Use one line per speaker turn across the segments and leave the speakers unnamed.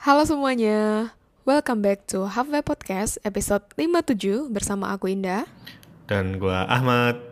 Halo semuanya, welcome back to Halfway Podcast episode 57 bersama aku Indah.
Dan gua Ahmad.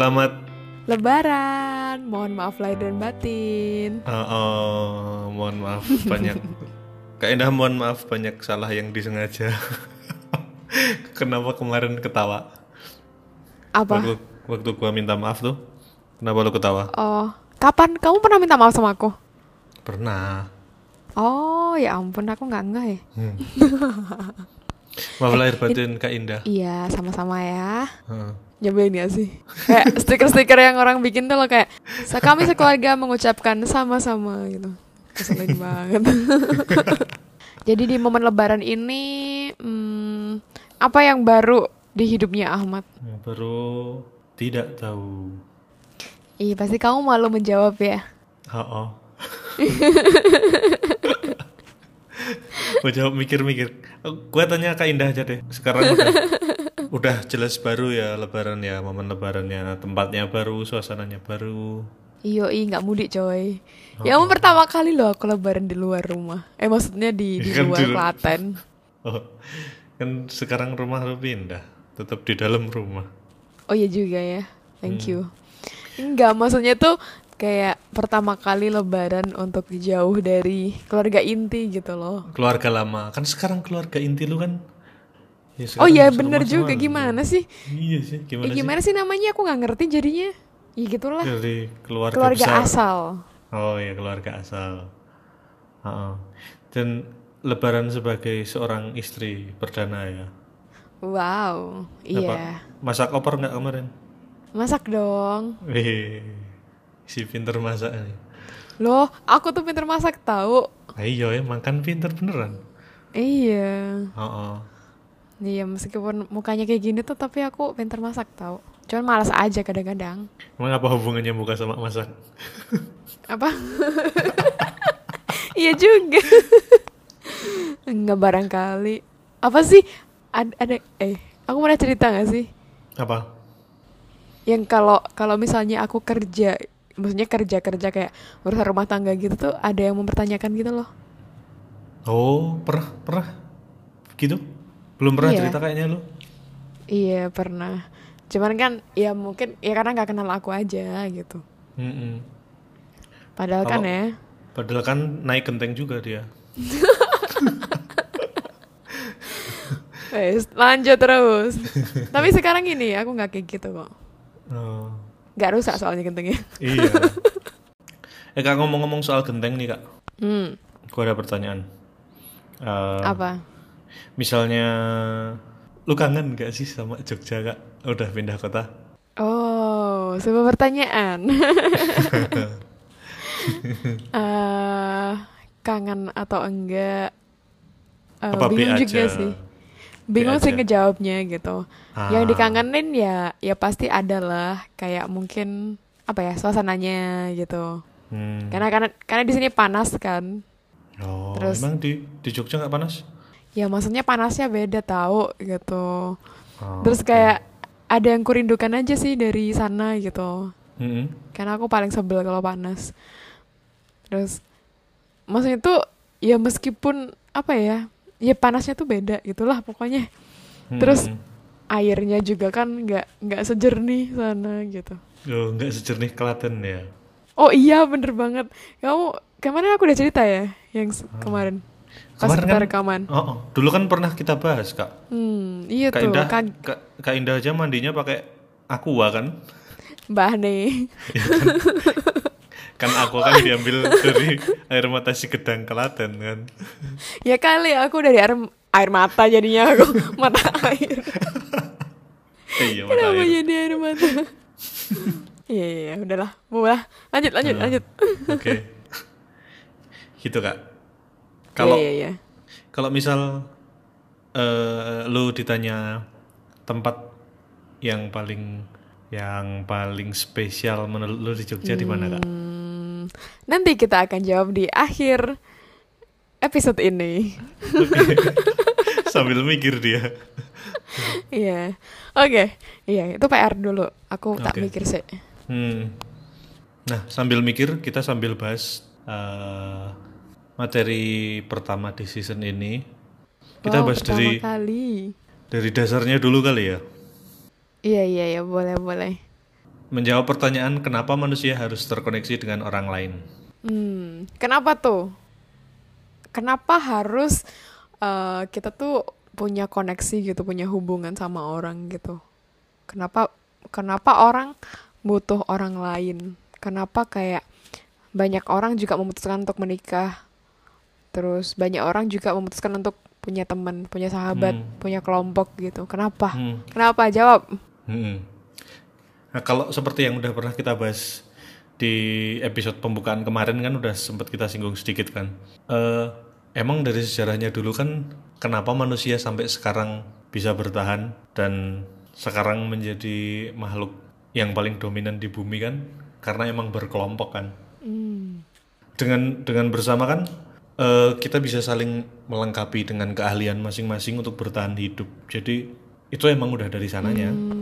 Selamat
Lebaran, mohon maaf lahir dan batin.
oh, oh, mohon maaf banyak Kak Indah mohon maaf banyak salah yang disengaja. Kenapa kemarin ketawa?
Apa?
Waktu, waktu gua minta maaf tuh. Kenapa lu ketawa?
Oh, kapan kamu pernah minta maaf sama aku?
Pernah.
Oh, ya ampun, aku nggak ngeh ya.
Hmm. Maaf lahir batin Kak Indah.
Iya, sama-sama ya.
Heeh.
Nyebelin ya sih? Kayak stiker-stiker yang orang bikin tuh loh kayak "Sa- kami sekeluarga mengucapkan sama-sama gitu. Keselin banget. Jadi di momen lebaran ini hmm, apa yang baru di hidupnya Ahmad?
Ya, baru tidak tahu.
Iya pasti kamu malu menjawab ya.
Oh, oh. Gua jawab mikir-mikir. Gua tanya Kak Indah aja deh. Sekarang udah, udah jelas baru ya lebaran ya, momen lebarannya, tempatnya baru, suasananya baru.
Iyo, ih nggak mudik coy. Ya ampun pertama kali loh aku lebaran di luar rumah. Eh maksudnya di di
Kan
luar Klaten.
Oh, kan sekarang rumah lu pindah, tetap di dalam rumah.
Oh iya juga ya. Thank you. Enggak, maksudnya tuh kayak pertama kali lebaran untuk jauh dari keluarga inti gitu loh.
Keluarga lama, kan sekarang keluarga inti lu kan. ya
Oh iya bener juga
lu.
gimana sih?
Iya sih, gimana,
Ya, gimana sih namanya aku nggak ngerti jadinya. Ya
sih?
gitulah.
Dari keluarga,
Keluarga
besar.
asal.
Oh ya keluarga asal. Heeh. Dan Lebaran sebagai seorang istri perdana ya.
Wow.
Apa?
Iya.
Masak opor nggak kemarin?
Masak dong.
Wih, si pinter masak nih.
Loh, aku tuh pinter masak tahu.
Ah, iya emang kan pinter beneran.
Iya.
Heeh.
Iya, meskipun mukanya kayak gini tuh tapi aku pinter masak tahu. Cuman malas aja kadang-kadang.
Emang apa hubungannya muka sama masak?
Apa? iya juga. Enggak barangkali. Apa sih? Ada, ada eh, aku pernah cerita gak sih?
Apa?
Yang kalau kalau misalnya aku kerja, maksudnya kerja-kerja kayak urusan rumah tangga gitu tuh ada yang mempertanyakan gitu loh.
Oh, pernah pernah gitu? Belum pernah
Iya.
cerita kayaknya lu?
Iya, pernah. Cuman kan ya mungkin ya karena nggak kenal aku aja gitu.
Mm-mm.
Padahal kan
Kalau-
ya.
Padahal kan naik genteng juga dia.
Wes, lanjut terus. Tapi sekarang ini aku nggak kayak gitu kok.
Oh,
Nggak rusak soalnya gentengnya.
iya. eh kak ngomong-ngomong soal genteng nih kak,
Hmm,
gua ada pertanyaan. Eh,
apa?
Misalnya lu kangen gak sih sama Jogja kak? Udah pindah kota?
Oh, sebuah pertanyaan. Eh, kangen atau enggak? Eh,
Apa
bingung juga
aja?
sih. Bingung
B
sih ngejawabnya gitu.
Ah.
Yang dikangenin ya, ya pasti ada lah. Kayak mungkin apa ya suasananya gitu.
Hmm.
Karena karena karena di sini panas kan.
Oh,
Terus-
emang di di Jogja nggak panas?
Ya maksudnya panasnya beda tahu gitu.
Oh,
Terus kayak ada yang kurindukan aja sih dari sana gitu.
Mm-mm.
Karena aku paling sebel kalau panas. Terus maksudnya tuh ya meskipun apa ya, ya panasnya tuh beda gitulah pokoknya. Terus
Mm-mm.
airnya juga kan nggak nggak sejernih sana gitu.
Oh, nggak sejernih Klaten ya?
Oh iya bener banget. Kamu kemarin aku udah cerita ya yang s- kemarin. Pas
Kemarin
kita
kan-
rekaman.
Oh, oh, dulu kan pernah kita bahas kak.
Hmm, iya
Kak
tuh
Indah,
kan
Kak, Kak Indah aja mandinya pakai aqua kan?
Mbah nih.
Kan aqua kan diambil dari air mata si gedang Klaten kan?
ya kali aku dari air air mata jadinya aku mata air.
Iya mata
Kenapa
air.
jadi air mata? Iya, iya, iya, udahlah. Lah. Lanjut, lanjut,
Ah.
lanjut.
Oke. gitu kak. Kalau
Iya, iya, iya.
kalau misal eh lu ditanya tempat yang paling yang paling spesial menurut lu di Jogja di mana kak?
Nanti kita akan jawab di akhir episode ini.
Sambil mikir dia.
Iya, oke, iya itu PR dulu. Aku tak mikir sih.
Hmm. Nah sambil mikir kita sambil bahas eh, materi pertama di season ini. Kita
Wow,
bahas dari
kali.
dari dasarnya dulu kali ya.
Iya iya iya boleh boleh.
Menjawab pertanyaan kenapa manusia harus terkoneksi dengan orang lain.
Hmm, kenapa tuh? Kenapa harus eh, kita tuh punya koneksi gitu, punya hubungan sama orang gitu? Kenapa kenapa orang butuh orang lain? Kenapa kayak banyak orang juga memutuskan untuk menikah? Terus banyak orang juga memutuskan untuk punya teman, punya sahabat,
Hmm.
punya kelompok gitu. Kenapa?
Hmm.
Kenapa? Jawab.
Hmm. Nah, kalau seperti yang udah pernah kita bahas di episode pembukaan kemarin kan udah sempat kita singgung sedikit kan. Eh, emang dari sejarahnya dulu kan kenapa manusia sampai sekarang bisa bertahan dan sekarang menjadi makhluk yang paling dominan di bumi kan karena emang berkelompok kan.
Hmm.
Dengan dengan bersama kan eh, kita bisa saling melengkapi dengan keahlian masing-masing untuk bertahan hidup. Jadi itu emang udah dari sananya.
Hmm.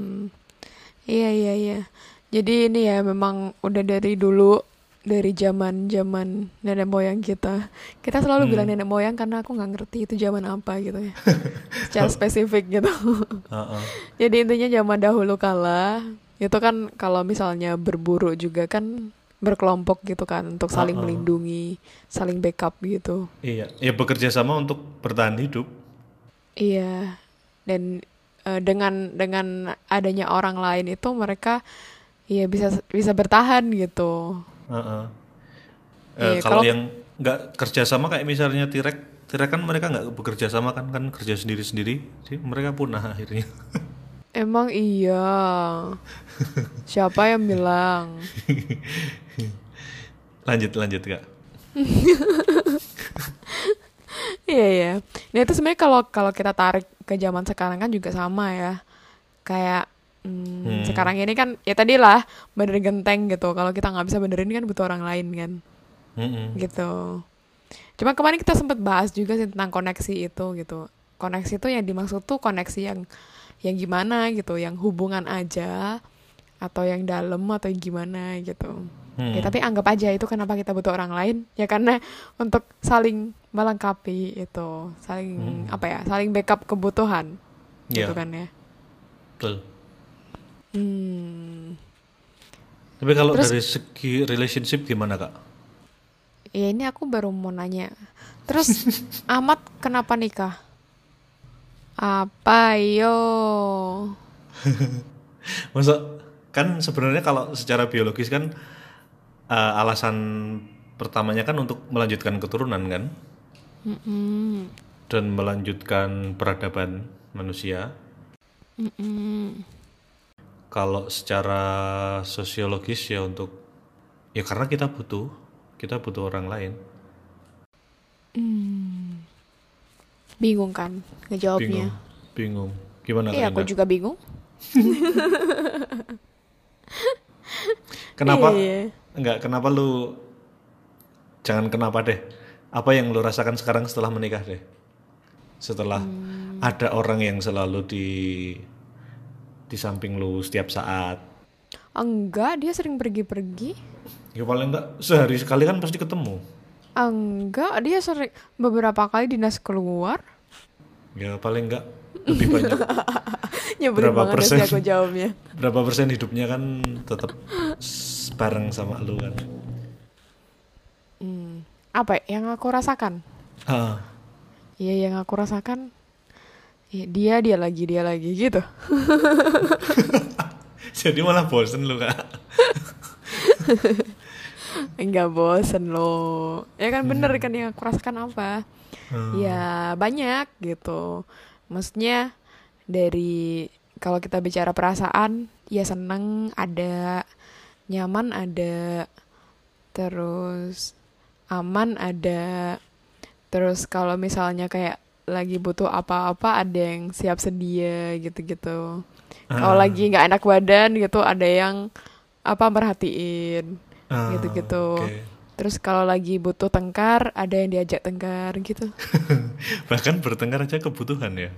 Iya iya iya. Jadi ini ya memang udah dari dulu dari zaman zaman nenek moyang kita. Kita selalu
Hmm.
bilang nenek moyang karena aku nggak ngerti itu zaman apa gitu ya. Secara spesifik gitu.
Heeh.
Jadi intinya zaman dahulu kala itu kan kalau misalnya berburu juga kan berkelompok gitu kan untuk saling
Uh-uh.
melindungi, saling backup gitu.
Iya, ya bekerja sama untuk bertahan hidup.
Iya. Dan eh, dengan dengan adanya orang lain itu mereka ya bisa bisa bertahan gitu.
Heeh. Eh,
Iya,
kalau
kalau-
yang nggak kerja sama kayak misalnya Tirek, Tirek kan mereka nggak bekerja sama kan kan kerja sendiri-sendiri, sih mereka punah akhirnya.
Emang iya. Siapa yang bilang?
lanjut lanjut kak.
Iya ya. Nah itu sebenarnya kalau kalau kita tarik ke zaman sekarang kan juga sama ya. Kayak hmm,
Hmm.
sekarang ini kan ya tadi lah benerin genteng gitu. Kalau kita nggak bisa benerin kan butuh orang lain kan.
Mm-mm.
gitu. Cuma kemarin kita sempat bahas juga sih tentang koneksi itu gitu. Koneksi itu yang dimaksud tuh koneksi yang yang gimana gitu, yang hubungan aja atau yang dalam atau yang gimana gitu.
Hmm.
Ya tapi anggap aja itu kenapa kita butuh orang lain ya karena untuk saling melengkapi itu, saling
Hmm.
apa ya, saling backup kebutuhan gitu
Iya,
kan ya.
betul.
Hmm.
Tapi kalau
Terus-
dari segi relationship gimana kak?
Ya ini aku baru mau nanya. Terus Amat kenapa nikah? Apa yo?
Masa kan sebenarnya kalau secara biologis kan eh, alasan pertamanya kan untuk melanjutkan keturunan kan
Mm-mm.
dan melanjutkan peradaban manusia.
Mm-mm.
Kalau secara sosiologis ya untuk ya karena kita butuh kita butuh orang lain.
Hmm. Bingung kan ngejawabnya?
Bingung. Bingung. Gimana
Iya, aku juga bingung.
Kenapa?
Iya.
Enggak, kenapa lu jangan kenapa deh. Apa yang lu rasakan sekarang setelah menikah deh? Setelah
Hmm.
ada orang yang selalu di di samping lu setiap saat.
Enggak, dia sering pergi-pergi.
Ya paling enggak sehari sekali kan pasti ketemu.
Enggak, dia sering beberapa kali dinas keluar.
Ya paling enggak lebih banyak. Berapa persen?
aku jawabnya.
Berapa persen hidupnya kan tetap bareng sama lu kan.
Hmm. Apa ya, yang aku rasakan? Iya, yang aku rasakan ya, dia dia lagi dia lagi gitu.
jadi malah bosen lu kak.
Enggak bosen loh. Ya kan bener kan yang aku rasakan apa?
Hmm.
Ya banyak gitu. Maksudnya dari kalau kita bicara perasaan, ya seneng ada, nyaman ada, terus aman ada, terus kalau misalnya kayak lagi butuh apa-apa ada yang siap sedia gitu-gitu. Kalau lagi nggak enak badan gitu ada yang apa merhatiin
Ah,
gitu-gitu.
oke.
Terus kalau lagi butuh tengkar ada yang diajak tengkar gitu.
Bahkan bertengkar aja kebutuhan ya.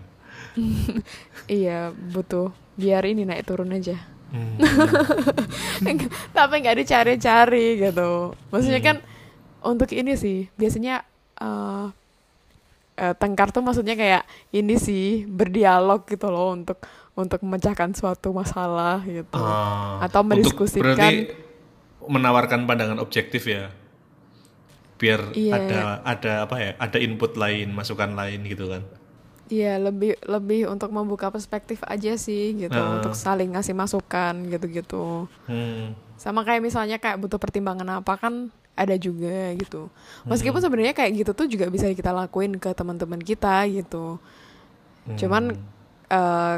iya butuh biar ini naik turun aja.
Hmm.
Tapi nggak dicari-cari gitu. Maksudnya
Hmm.
kan untuk ini sih biasanya eh eh, tengkar tuh maksudnya kayak ini sih berdialog gitu loh untuk untuk memecahkan suatu masalah gitu.
Ah,
Atau
untuk-
mendiskusikan.
berarti menawarkan pandangan objektif ya. Biar
Iya.
ada ada apa ya? Ada input lain, masukan lain gitu kan.
Iya lebih lebih untuk membuka perspektif aja sih gitu
Ah.
untuk saling ngasih masukan gitu-gitu.
Hmm.
Sama kayak misalnya kayak butuh pertimbangan apa kan ada juga gitu.
Hmm.
Meskipun sebenarnya kayak gitu tuh juga bisa kita lakuin ke teman-teman kita gitu. Cuman
Hmm.
eh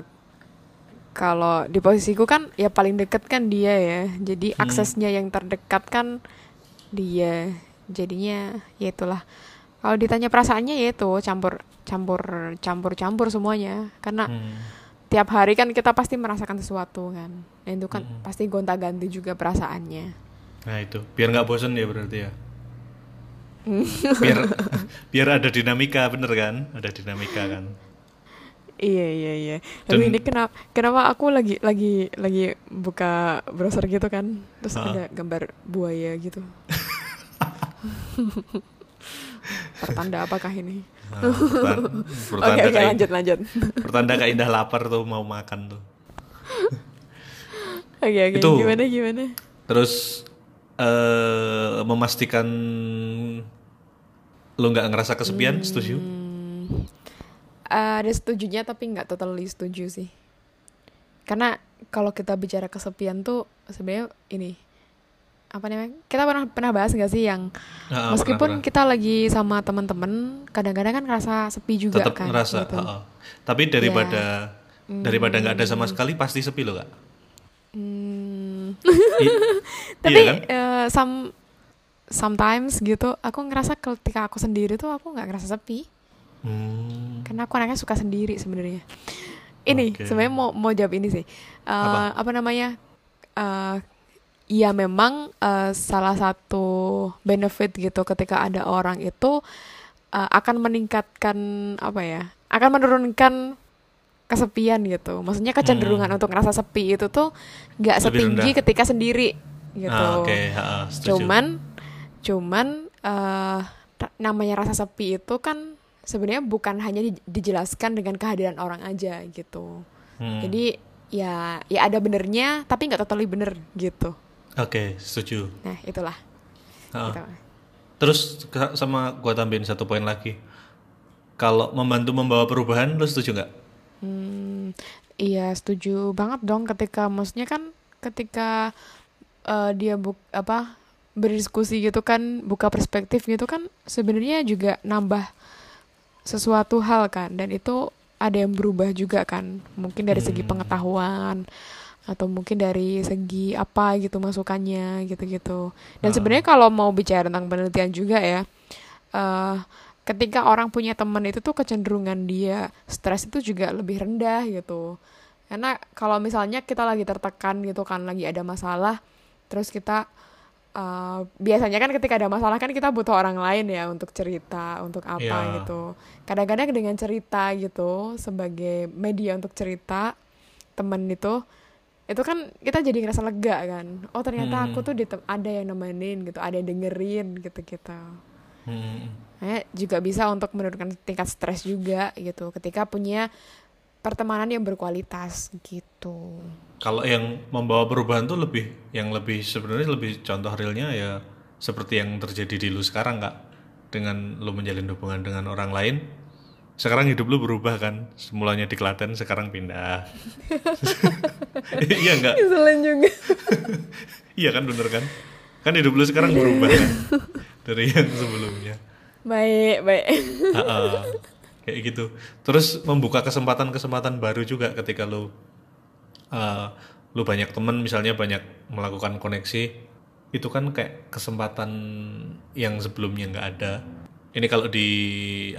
kalau di posisiku kan ya paling deket kan dia ya. Jadi
Hmm.
aksesnya yang terdekat kan dia. Jadinya ya itulah. Kalau ditanya perasaannya ya itu campur campur campur campur semuanya karena
Hmm.
tiap hari kan kita pasti merasakan sesuatu kan. Dan itu kan
Hmm.
pasti gonta-ganti juga perasaannya.
Nah itu, biar nggak bosen ya berarti ya.
Hmm.
biar biar ada dinamika bener kan? Ada dinamika kan.
Iya iya iya.
Dan-
Tapi ini kenapa kenapa aku lagi lagi lagi buka browser gitu kan, terus
Ah.
ada gambar buaya gitu. Pertanda apakah ini?
Nah, pertan-
Oke
pertanda
oke
kayak
lanjut lanjut.
pertanda kayak indah lapar tuh mau makan tuh.
Oke oke
Itu.
gimana gimana?
Terus eh memastikan lu nggak ngerasa kesepian, setuju?
Hmm, ada setujunya tapi nggak totally setuju sih. Karena kalau kita bicara kesepian tuh sebenarnya ini apa namanya? Kita pernah pernah bahas nggak sih yang
Ah,
meskipun
pernah,
kita lagi sama teman-teman, kadang-kadang kan ngerasa sepi juga
tetap
kan.
ngerasa.
gitu.
ah. Tapi daripada daripada nggak ada sama sekali pasti sepi lo kak.
Hmm.
I-
Tapi
iya kan?
eh, some sometimes gitu, aku ngerasa ketika aku sendiri tuh aku nggak ngerasa sepi.
Hmm.
Karena aku anaknya suka sendiri sebenarnya. Ini
Oke.
sebenarnya mau mau jawab ini sih. Eh, apa? namanya? Eh ya memang eh, salah satu benefit gitu ketika ada orang itu eh, akan meningkatkan apa ya? Akan menurunkan kesepian gitu. Maksudnya kecenderungan untuk ngerasa sepi itu tuh nggak
Hmm.
Setinggi
rendah.
ketika sendiri gitu.
Ah, Oke, ah, setuju.
Cuman cuman ra- namanya rasa sepi itu kan sebenarnya bukan hanya di- dijelaskan dengan kehadiran orang aja gitu.
Hmm.
Jadi ya ya ada benernya tapi nggak totally bener gitu.
Oke, setuju.
Nah, itulah.
Ah.
Gitu.
Terus sama gua tambahin satu poin lagi. Kalau membantu membawa perubahan, lu setuju nggak?
Hmm, iya setuju banget dong ketika maksudnya kan ketika eh, dia buk apa berdiskusi gitu kan buka perspektif gitu kan sebenarnya juga nambah sesuatu hal kan dan itu ada yang berubah juga kan mungkin dari segi
Hmm.
pengetahuan atau mungkin dari segi apa gitu masukannya gitu-gitu dan
Ah.
sebenarnya kalau mau bicara tentang penelitian juga ya eh ketika orang punya teman itu tuh kecenderungan dia stres itu juga lebih rendah gitu karena kalau misalnya kita lagi tertekan gitu kan lagi ada masalah terus kita eh, biasanya kan ketika ada masalah kan kita butuh orang lain ya untuk cerita untuk apa
Iya.
gitu kadang-kadang dengan cerita gitu sebagai media untuk cerita temen itu itu kan kita jadi ngerasa lega kan oh ternyata aku
Hmm.
tuh ditem- ada yang nemenin gitu ada yang dengerin gitu gitu
Hmm.
Eh, juga bisa untuk menurunkan tingkat stres juga gitu ketika punya pertemanan yang berkualitas gitu.
Kalau yang membawa perubahan tuh lebih, yang lebih sebenarnya lebih contoh realnya ya seperti yang terjadi di lu sekarang kak. Dengan lu menjalin hubungan dengan orang lain, sekarang hidup lu berubah kan. Semulanya di Klaten, sekarang pindah. iya nggak?
Selain juga.
Iya kan bener kan? Kan hidup lu sekarang berubah kan dari yang sebelumnya.
baik, baik.
Ha-ha. kayak gitu. Terus membuka kesempatan-kesempatan baru juga ketika lu uh, lu banyak temen misalnya banyak melakukan koneksi itu kan kayak kesempatan yang sebelumnya nggak ada. Ini kalau di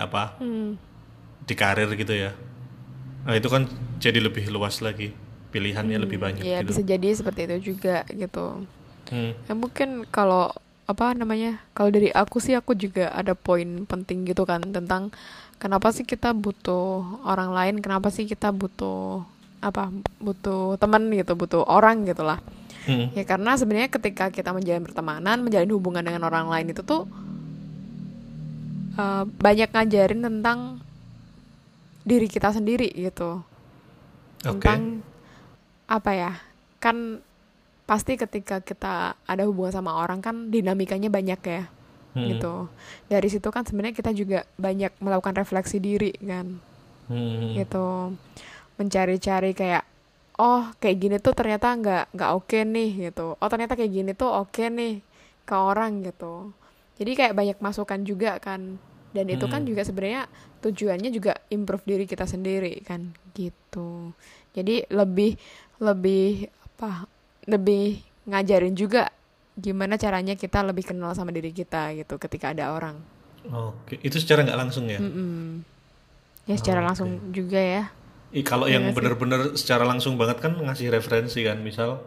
apa
Hmm.
Di karir gitu ya. Nah itu kan jadi lebih luas lagi. Pilihannya lebih banyak
ya
gitu.
bisa jadi seperti itu juga gitu.
Hmm,
ya mungkin kalau apa namanya kalau dari aku sih aku juga ada poin penting gitu kan tentang kenapa sih kita butuh orang lain kenapa sih kita butuh apa butuh teman gitu butuh orang gitulah.
Hmm,
ya karena sebenarnya ketika kita menjalin pertemanan menjalin hubungan dengan orang lain itu tuh eh, banyak ngajarin tentang diri kita sendiri gitu.
Oke.
Tentang apa ya kan pasti ketika kita ada hubungan sama orang kan dinamikanya banyak ya
Hmm,
gitu. Dari situ kan sebenarnya kita juga banyak melakukan refleksi diri kan.
Hmm,
gitu. Mencari-cari kayak oh kayak gini tuh ternyata nggak nggak oke nih gitu. Oh ternyata kayak gini tuh oke nih ke orang gitu. Jadi kayak banyak masukan juga kan dan itu kan
Hmm.
juga sebenarnya tujuannya juga improve diri kita sendiri kan gitu jadi lebih lebih apa lebih ngajarin juga gimana caranya kita lebih kenal sama diri kita gitu ketika ada orang
oke itu secara nggak langsung ya
Mm-mm. ya secara
Oke.
langsung juga ya
Ih, kalau
Iya
yang
nggak sih?
bener-bener secara langsung banget kan ngasih referensi kan misal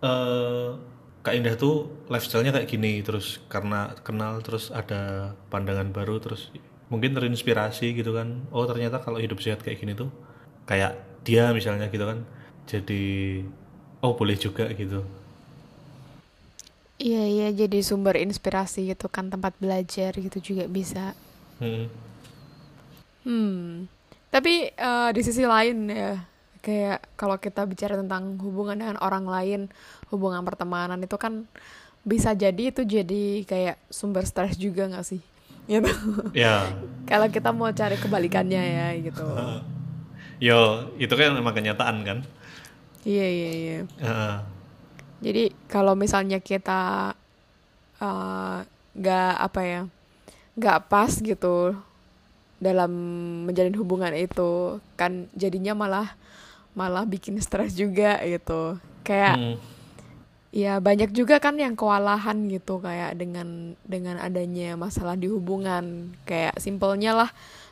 eh Kak Indah tuh lifestyle-nya kayak gini terus karena kenal terus ada pandangan baru terus mungkin terinspirasi gitu kan oh ternyata kalau hidup sehat kayak gini tuh kayak dia misalnya gitu kan jadi oh boleh juga gitu
Iya iya jadi sumber inspirasi gitu kan tempat belajar gitu juga bisa.
Hmm,
Hmm. Tapi eh, di sisi lain ya kayak kalau kita bicara tentang hubungan dengan orang lain, hubungan pertemanan itu kan bisa jadi itu jadi kayak sumber stres juga nggak sih? Gitu.
ya
Kalau kita mau cari kebalikannya ya gitu.
yo itu kan memang kenyataan kan
Iya iya iya. Jadi kalau misalnya kita eh, nggak apa ya, nggak pas gitu dalam menjalin hubungan itu, kan jadinya malah malah bikin stres juga gitu. Kayak
Hmm,
ya banyak juga kan yang kewalahan gitu kayak dengan dengan adanya masalah di hubungan. Kayak simpelnya lah,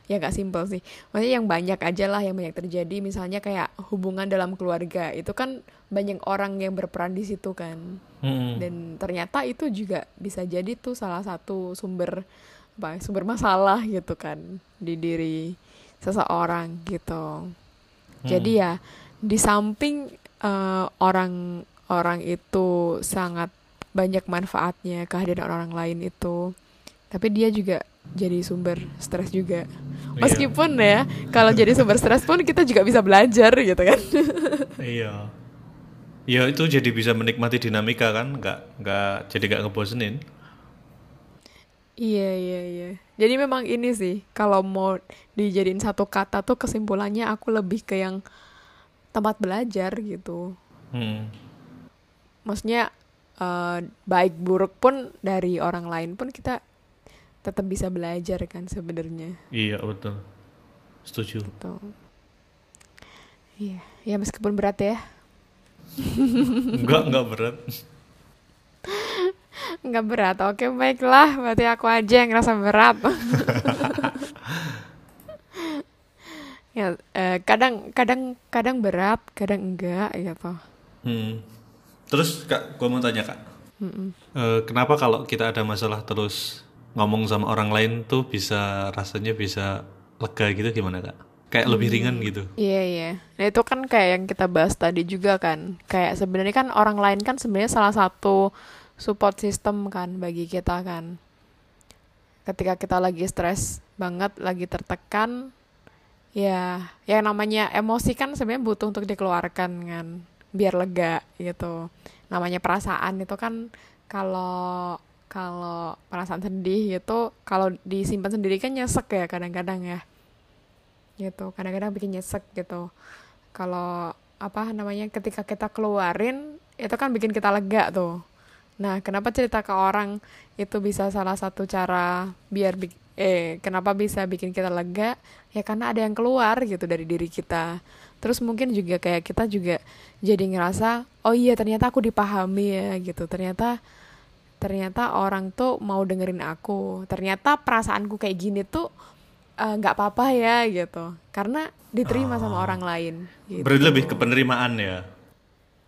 ya nggak simpel sih. Maksudnya yang banyak aja lah yang banyak terjadi. Misalnya kayak hubungan dalam keluarga itu kan banyak orang yang berperan di situ kan
hmm,
dan ternyata itu juga bisa jadi tuh salah satu sumber apa sumber masalah gitu kan di diri seseorang gitu jadi ya di samping eh, orang orang itu sangat banyak manfaatnya kehadiran orang lain itu tapi dia juga jadi sumber stres juga
Iya.
meskipun ya kalau jadi sumber stres pun kita juga bisa belajar gitu kan
Iya. Ya itu jadi bisa menikmati dinamika kan, nggak nggak jadi nggak ngebosenin.
Iya iya iya. Jadi memang ini sih kalau mau dijadiin satu kata tuh kesimpulannya aku lebih ke yang tempat belajar gitu.
Hmm.
Maksudnya eh, baik buruk pun dari orang lain pun kita tetap bisa belajar kan sebenarnya.
Iya betul. Setuju.
Tuh. Iya, ya meskipun berat ya.
Enggak enggak berat.
Nggak berat. Oke, baiklah. Berarti aku aja yang ngerasa berat. ya, eh, kadang kadang kadang berat, kadang enggak gitu.
Hmm. Terus kak, gua mau tanya kak,
Mm-mm.
Eh, kenapa kalau kita ada masalah terus ngomong sama orang lain tuh bisa rasanya bisa lega gitu gimana kak? Kayak lebih ringan gitu.
Iya iya. Nah itu kan kayak yang kita bahas tadi juga kan. Kayak sebenarnya kan orang lain kan sebenarnya salah satu support system kan bagi kita kan. Ketika kita lagi stres banget, lagi tertekan, ya yang namanya emosi kan sebenarnya butuh untuk dikeluarkan kan, biar lega gitu. Namanya perasaan itu kan kalau kalau perasaan sedih itu kalau disimpan sendiri kan nyesek ya kadang-kadang ya gitu kadang-kadang bikin nyesek gitu kalau apa namanya ketika kita keluarin itu kan bikin kita lega tuh nah kenapa cerita ke orang itu bisa salah satu cara biar eh kenapa bisa bikin kita lega ya karena ada yang keluar gitu dari diri kita terus mungkin juga kayak kita juga jadi ngerasa oh iya ternyata aku dipahami ya gitu ternyata ternyata orang tuh mau dengerin aku ternyata perasaanku kayak gini tuh eh, nggak apa-apa ya gitu karena diterima sama orang lain gitu.
Berarti lebih ke penerimaan ya.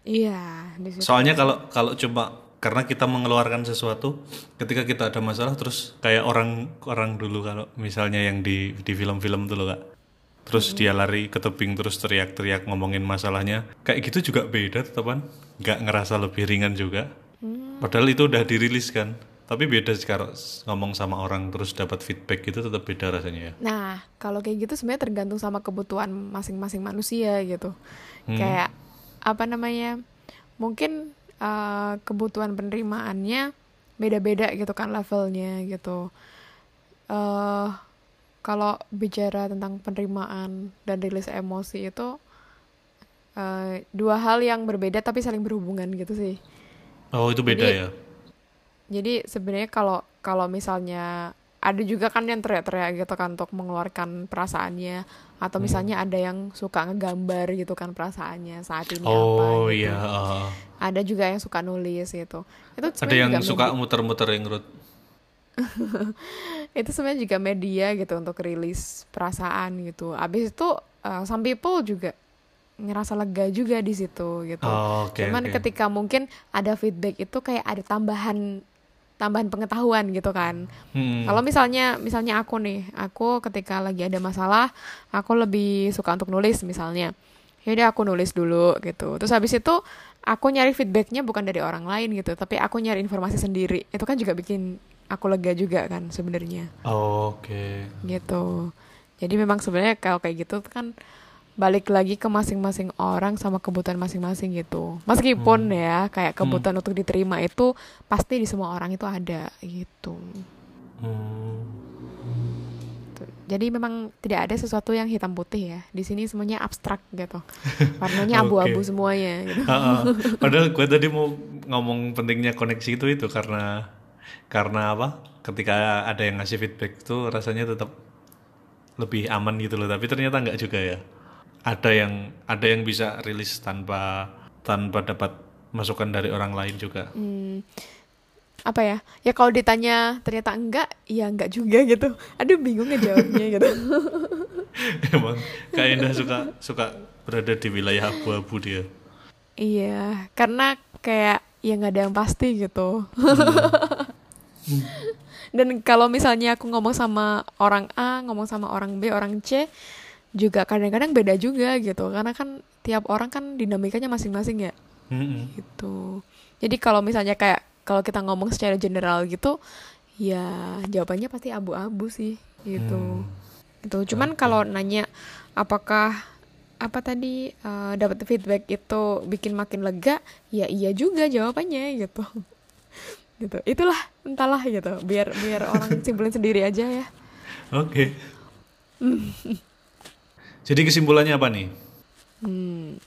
iya.
Soalnya kalau kalau cuma karena kita mengeluarkan sesuatu ketika kita ada masalah terus kayak orang orang dulu kalau misalnya yang di di film-film tuh loh kak. Terus dia lari ke tebing terus teriak-teriak ngomongin masalahnya. Kayak gitu juga beda teman nggak ngerasa lebih ringan juga. Padahal itu udah dirilis kan. Tapi beda sekarang ngomong sama orang terus dapat feedback itu tetap beda rasanya ya.
Nah, kalau kayak gitu sebenarnya tergantung sama kebutuhan masing-masing manusia gitu. Kayak apa namanya? Mungkin eh, kebutuhan penerimaannya beda-beda gitu kan levelnya gitu. eh kalau bicara tentang penerimaan dan rilis emosi itu eh, dua hal yang berbeda tapi saling berhubungan gitu sih.
oh itu beda
Jadi-
ya
Jadi sebenarnya kalau kalau misalnya ada juga kan yang teriak-teriak gitu kan untuk mengeluarkan perasaannya atau misalnya ada yang suka ngegambar gitu kan perasaannya saat ini apa
oh
gitu.
iya.
Ada juga yang suka nulis gitu. Itu
ada yang suka muter-muter yang Ruth.
itu sebenarnya juga media gitu untuk rilis perasaan gitu. Abis itu uh, some people juga ngerasa lega juga di situ gitu.
Oh, oke,
Cuman
oke.
ketika mungkin ada feedback itu kayak ada tambahan tambahan pengetahuan gitu kan.
Hmm.
Kalau misalnya misalnya aku nih, aku ketika lagi ada masalah, aku lebih suka untuk nulis misalnya. Yaudah aku nulis dulu gitu. Terus habis itu aku nyari feedbacknya bukan dari orang lain gitu, tapi aku nyari informasi sendiri. Itu kan juga bikin aku lega juga kan sebenarnya
Oh, oke
gitu. Jadi memang sebenarnya kalau kayak gitu kan balik lagi ke masing-masing orang sama kebutuhan masing-masing gitu. Meskipun ya kayak kebutuhan untuk diterima itu pasti di semua orang itu ada gitu.
Hmm.
Tuh. Jadi memang tidak ada sesuatu yang hitam putih ya. Di sini semuanya abstrak gitu. Warnanya abu-abu
Oke.
semuanya gitu.
Ah, ah. Padahal gue tadi mau ngomong pentingnya koneksi itu itu karena karena apa? Ketika ada yang ngasih feedback itu rasanya tetap lebih aman gitu loh. Tapi ternyata nggak juga ya. Ada yang ada yang bisa rilis tanpa tanpa dapat masukan dari orang lain juga.
Hmm, apa ya? Ya kalau ditanya ternyata enggak, ya enggak juga gitu. Aduh bingung ngejawabnya gitu.
Emang Kak Indah suka suka berada di wilayah abu-abu dia.
Iya, karena kayak ya nggak ada yang pasti gitu. Dan kalau misalnya aku ngomong sama orang A, ngomong sama orang B, orang C, juga kadang-kadang beda juga gitu. Karena kan tiap orang kan dinamikanya masing-masing ya,
Mm-mm.
gitu. Jadi kalau misalnya kayak kalau kita ngomong secara general gitu, ya jawabannya pasti abu-abu sih, gitu. Gitu. Cuman kalau nanya apakah apa tadi eh, dapat feedback itu bikin makin lega, ya iya juga jawabannya gitu. gitu. Itulah entahlah gitu. Biar biar orang simpulin sendiri aja ya.
Oke. Jadi kesimpulannya apa nih?
Hmm.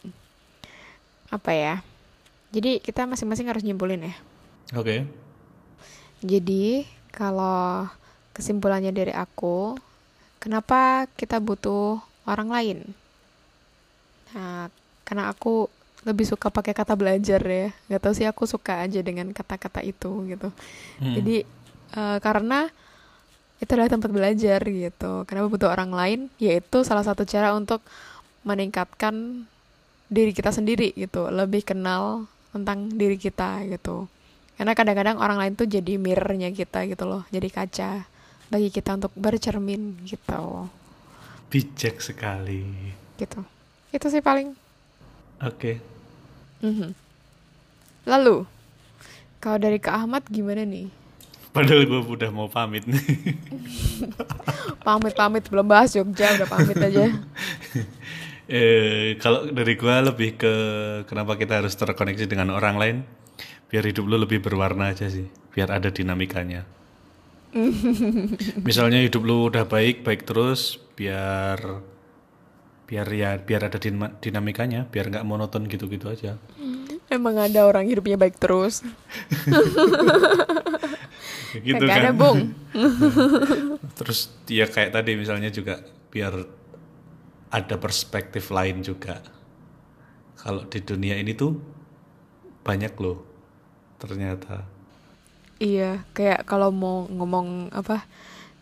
Apa ya? Jadi kita masing-masing harus nyimpulin ya.
Oke.
Jadi kalau kesimpulannya dari aku, kenapa kita butuh orang lain? Nah, karena aku lebih suka pakai kata belajar ya. Gak tau sih aku suka aja dengan kata-kata itu gitu.
Hmm.
Jadi eh, karena itu adalah tempat belajar gitu. Kenapa butuh orang lain? Yaitu salah satu cara untuk meningkatkan diri kita sendiri gitu, lebih kenal tentang diri kita gitu. Karena kadang-kadang orang lain tuh jadi mirrornya kita gitu loh, jadi kaca bagi kita untuk bercermin gitu.
Bijak sekali.
Gitu. Itu sih paling.
Oke.
Mhm. Lalu, kalau dari Kak Ahmad gimana nih?
Padahal gue udah mau pamit nih.
Pamit-pamit belum bahas Jogja udah pamit aja.
eh, kalau dari gue lebih ke kenapa kita harus terkoneksi dengan orang lain, biar hidup lu lebih berwarna aja sih, biar ada dinamikanya. Misalnya hidup lu udah baik baik terus, biar biar ya biar ada dinama- dinamikanya, biar nggak monoton gitu-gitu aja.
Emang ada orang hidupnya baik terus.
Gitu
Kagak
kan.
ada, Bung.
Terus ya kayak tadi misalnya juga biar ada perspektif lain juga. Kalau di dunia ini tuh banyak loh ternyata.
Iya, kayak kalau mau ngomong apa?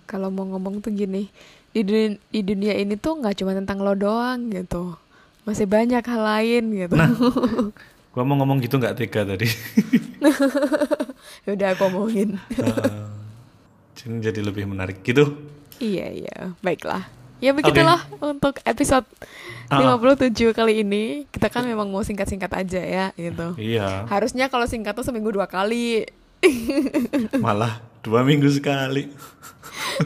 Kalau mau ngomong tuh gini, di di dunia, di dunia ini tuh nggak cuma tentang lo doang gitu masih banyak hal lain gitu
Nah. Gua mau ngomong gitu nggak tega tadi.
udah aku omongin
Heeh. Jadi jadi lebih menarik gitu.
iya iya baiklah ya begitulah untuk episode
Ah.
57 kali ini kita kan memang mau singkat-singkat aja ya gitu
Iya.
harusnya kalau singkat tuh seminggu dua kali
Malah dua minggu sekali.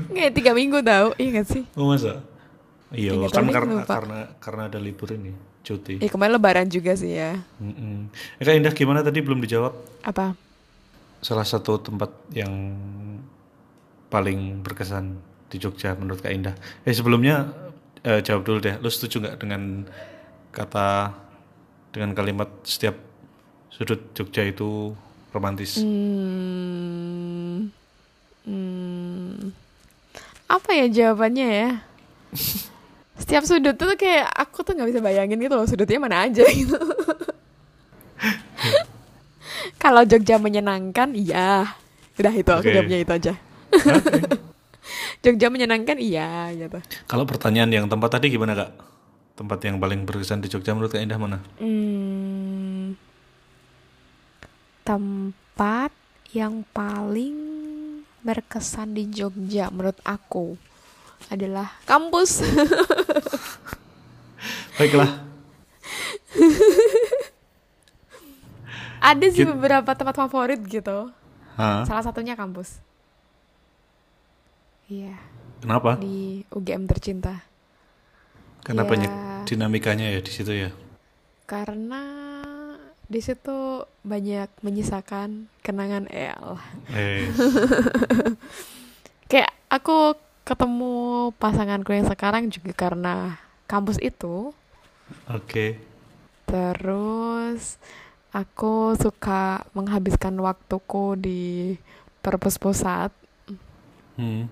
Kayak tiga minggu tau Iya gak sih
Oh masa? Iya,
Tiga
kan karena karena karena ada libur ini, cuti.
Ya kemarin lebaran juga sih ya
Mm-mm. Eh, Kak Indah gimana tadi belum dijawab?
Apa
Salah satu tempat yang paling berkesan di Jogja menurut Kak Indah. Eh sebelumnya eh, jawab dulu deh. Lu setuju nggak dengan kata dengan kalimat setiap sudut Jogja itu romantis?
Hmm, hmm, apa ya jawabannya ya? Setiap sudut tuh kayak aku tuh nggak bisa bayangin gitu loh sudutnya mana aja gitu. Kalau Jogja menyenangkan, iya. Udah itu aku jawabnya itu aja. Jogja menyenangkan, iya gitu.
Kalau pertanyaan yang tempat tadi gimana Kak? Tempat yang paling berkesan di Jogja menurut Kak Indah mana?
Hmm, tempat yang paling berkesan di Jogja menurut aku adalah kampus.
Baiklah.
Ada sih
Git-
beberapa tempat favorit gitu.
Hah?
Salah satunya kampus. Iya,
Kenapa?
di UGM tercinta.
Karena
Ya.
banyak dinamikanya ya di situ ya.
Karena di situ banyak menyisakan kenangan el.
Eh,
Kayak aku ketemu pasanganku yang sekarang juga karena kampus itu.
oke.
Terus aku suka menghabiskan waktuku di perpus pusat
Hmm.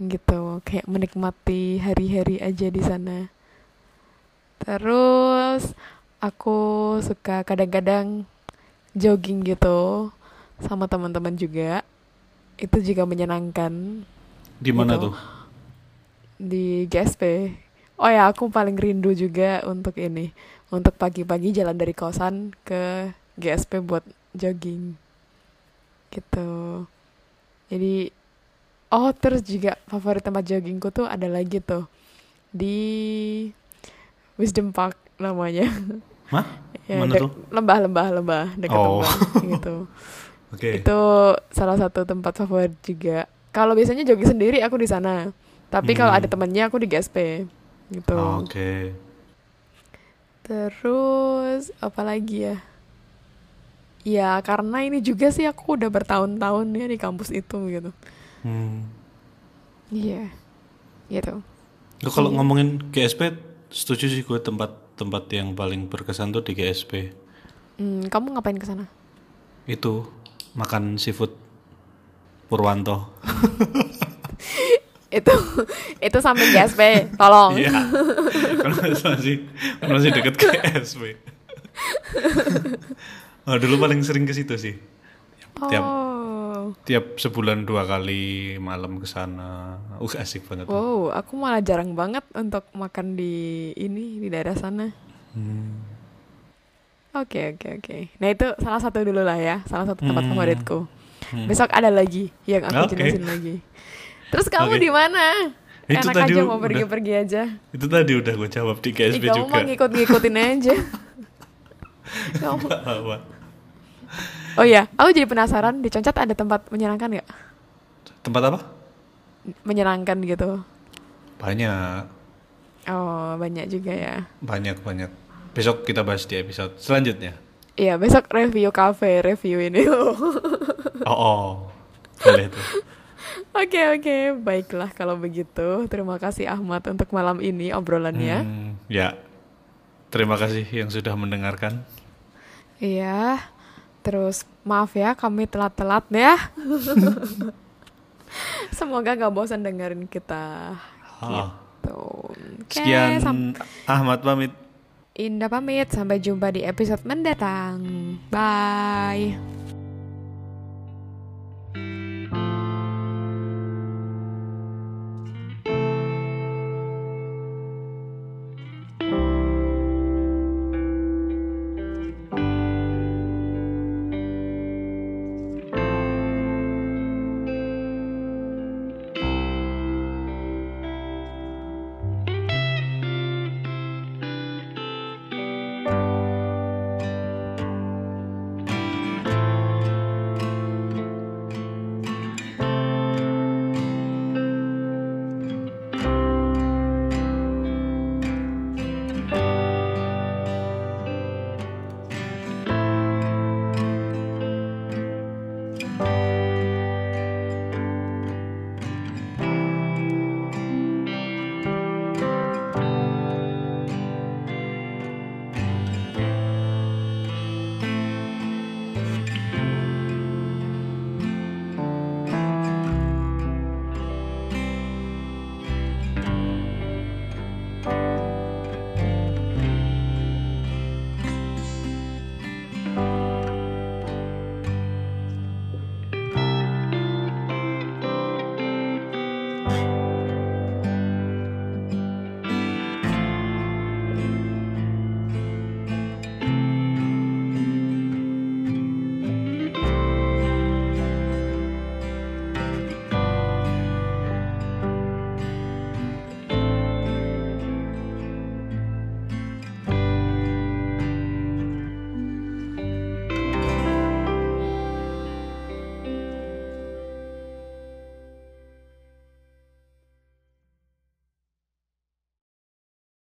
gitu, kayak menikmati hari-hari aja di sana. Terus aku suka kadang-kadang jogging gitu sama teman-teman juga. Itu juga menyenangkan
Di mana
Gitu.
tuh?
di GSP. Oh ya, aku paling rindu juga untuk ini, untuk pagi-pagi jalan dari kosan ke GSP buat jogging. Gitu. Jadi oh terus juga favorit tempat joggingku tuh ada lagi tuh di Wisdom Park namanya.
Hah?
ya,
Mana tuh?
Lembah, lembah, lembah, dekat
Oh.
lembah gitu.
Oke.
Itu salah satu tempat favorit juga. Kalau biasanya jogging sendiri aku di sana. Tapi kalau
Hmm.
ada temennya aku di GSP gitu.
Oh, Oke.
Terus apa lagi ya? Ya karena ini juga sih aku udah bertahun-tahun ya di kampus itu gitu.
Hmm.
Iya. Gitu.
Lo kalau
Iya.
ngomongin GSP, setuju sih gue tempat-tempat yang paling berkesan tuh di GSP.
Hmm, kamu ngapain ke sana?
Itu makan seafood Purwanto.
itu itu samping GSP, tolong.
Iya. kan masih kan masih deket GSP. oh, dulu paling sering ke situ sih. Tiap
Oh.
tiap sebulan dua kali malam ke sana. Uh asik banget.
Wow, aku malah jarang banget untuk makan di ini di daerah sana.
Hmm.
Oke oke oke. Nah itu salah satu dulu lah ya, salah satu tempat
Hmm.
favoritku.
Hmm.
Besok ada lagi yang aku
Oke.
jelasin lagi. Terus kamu
Oke.
di mana?
Itu
Enak
tadi
aja mau pergi-pergi aja.
Itu tadi udah gue jawab di
Ih,
GSP
kamu
juga.
mau ngikut-ngikutin aja. Kamu-? Oh iya, aku jadi penasaran di Concat ada tempat menyenangkan nggak?
Tempat apa?
Menyenangkan gitu.
Banyak,
Oh banyak juga ya.
banyak, banyak. Besok kita bahas di episode selanjutnya.
Iya besok review cafe, review ini.
Oh, oh. boleh tuh.
Oke oke, baiklah kalau begitu. Terima kasih Ahmad untuk malam ini obrolannya.
Hmm, ya, terima kasih yang sudah mendengarkan.
Iya. Terus maaf ya kami telat-telat ya. Semoga gak bosan dengerin kita.
Ah.
Gitu. Oke,
Sekian Ahmad pamit.
Indah pamit. Sampai jumpa di episode mendatang. Bye.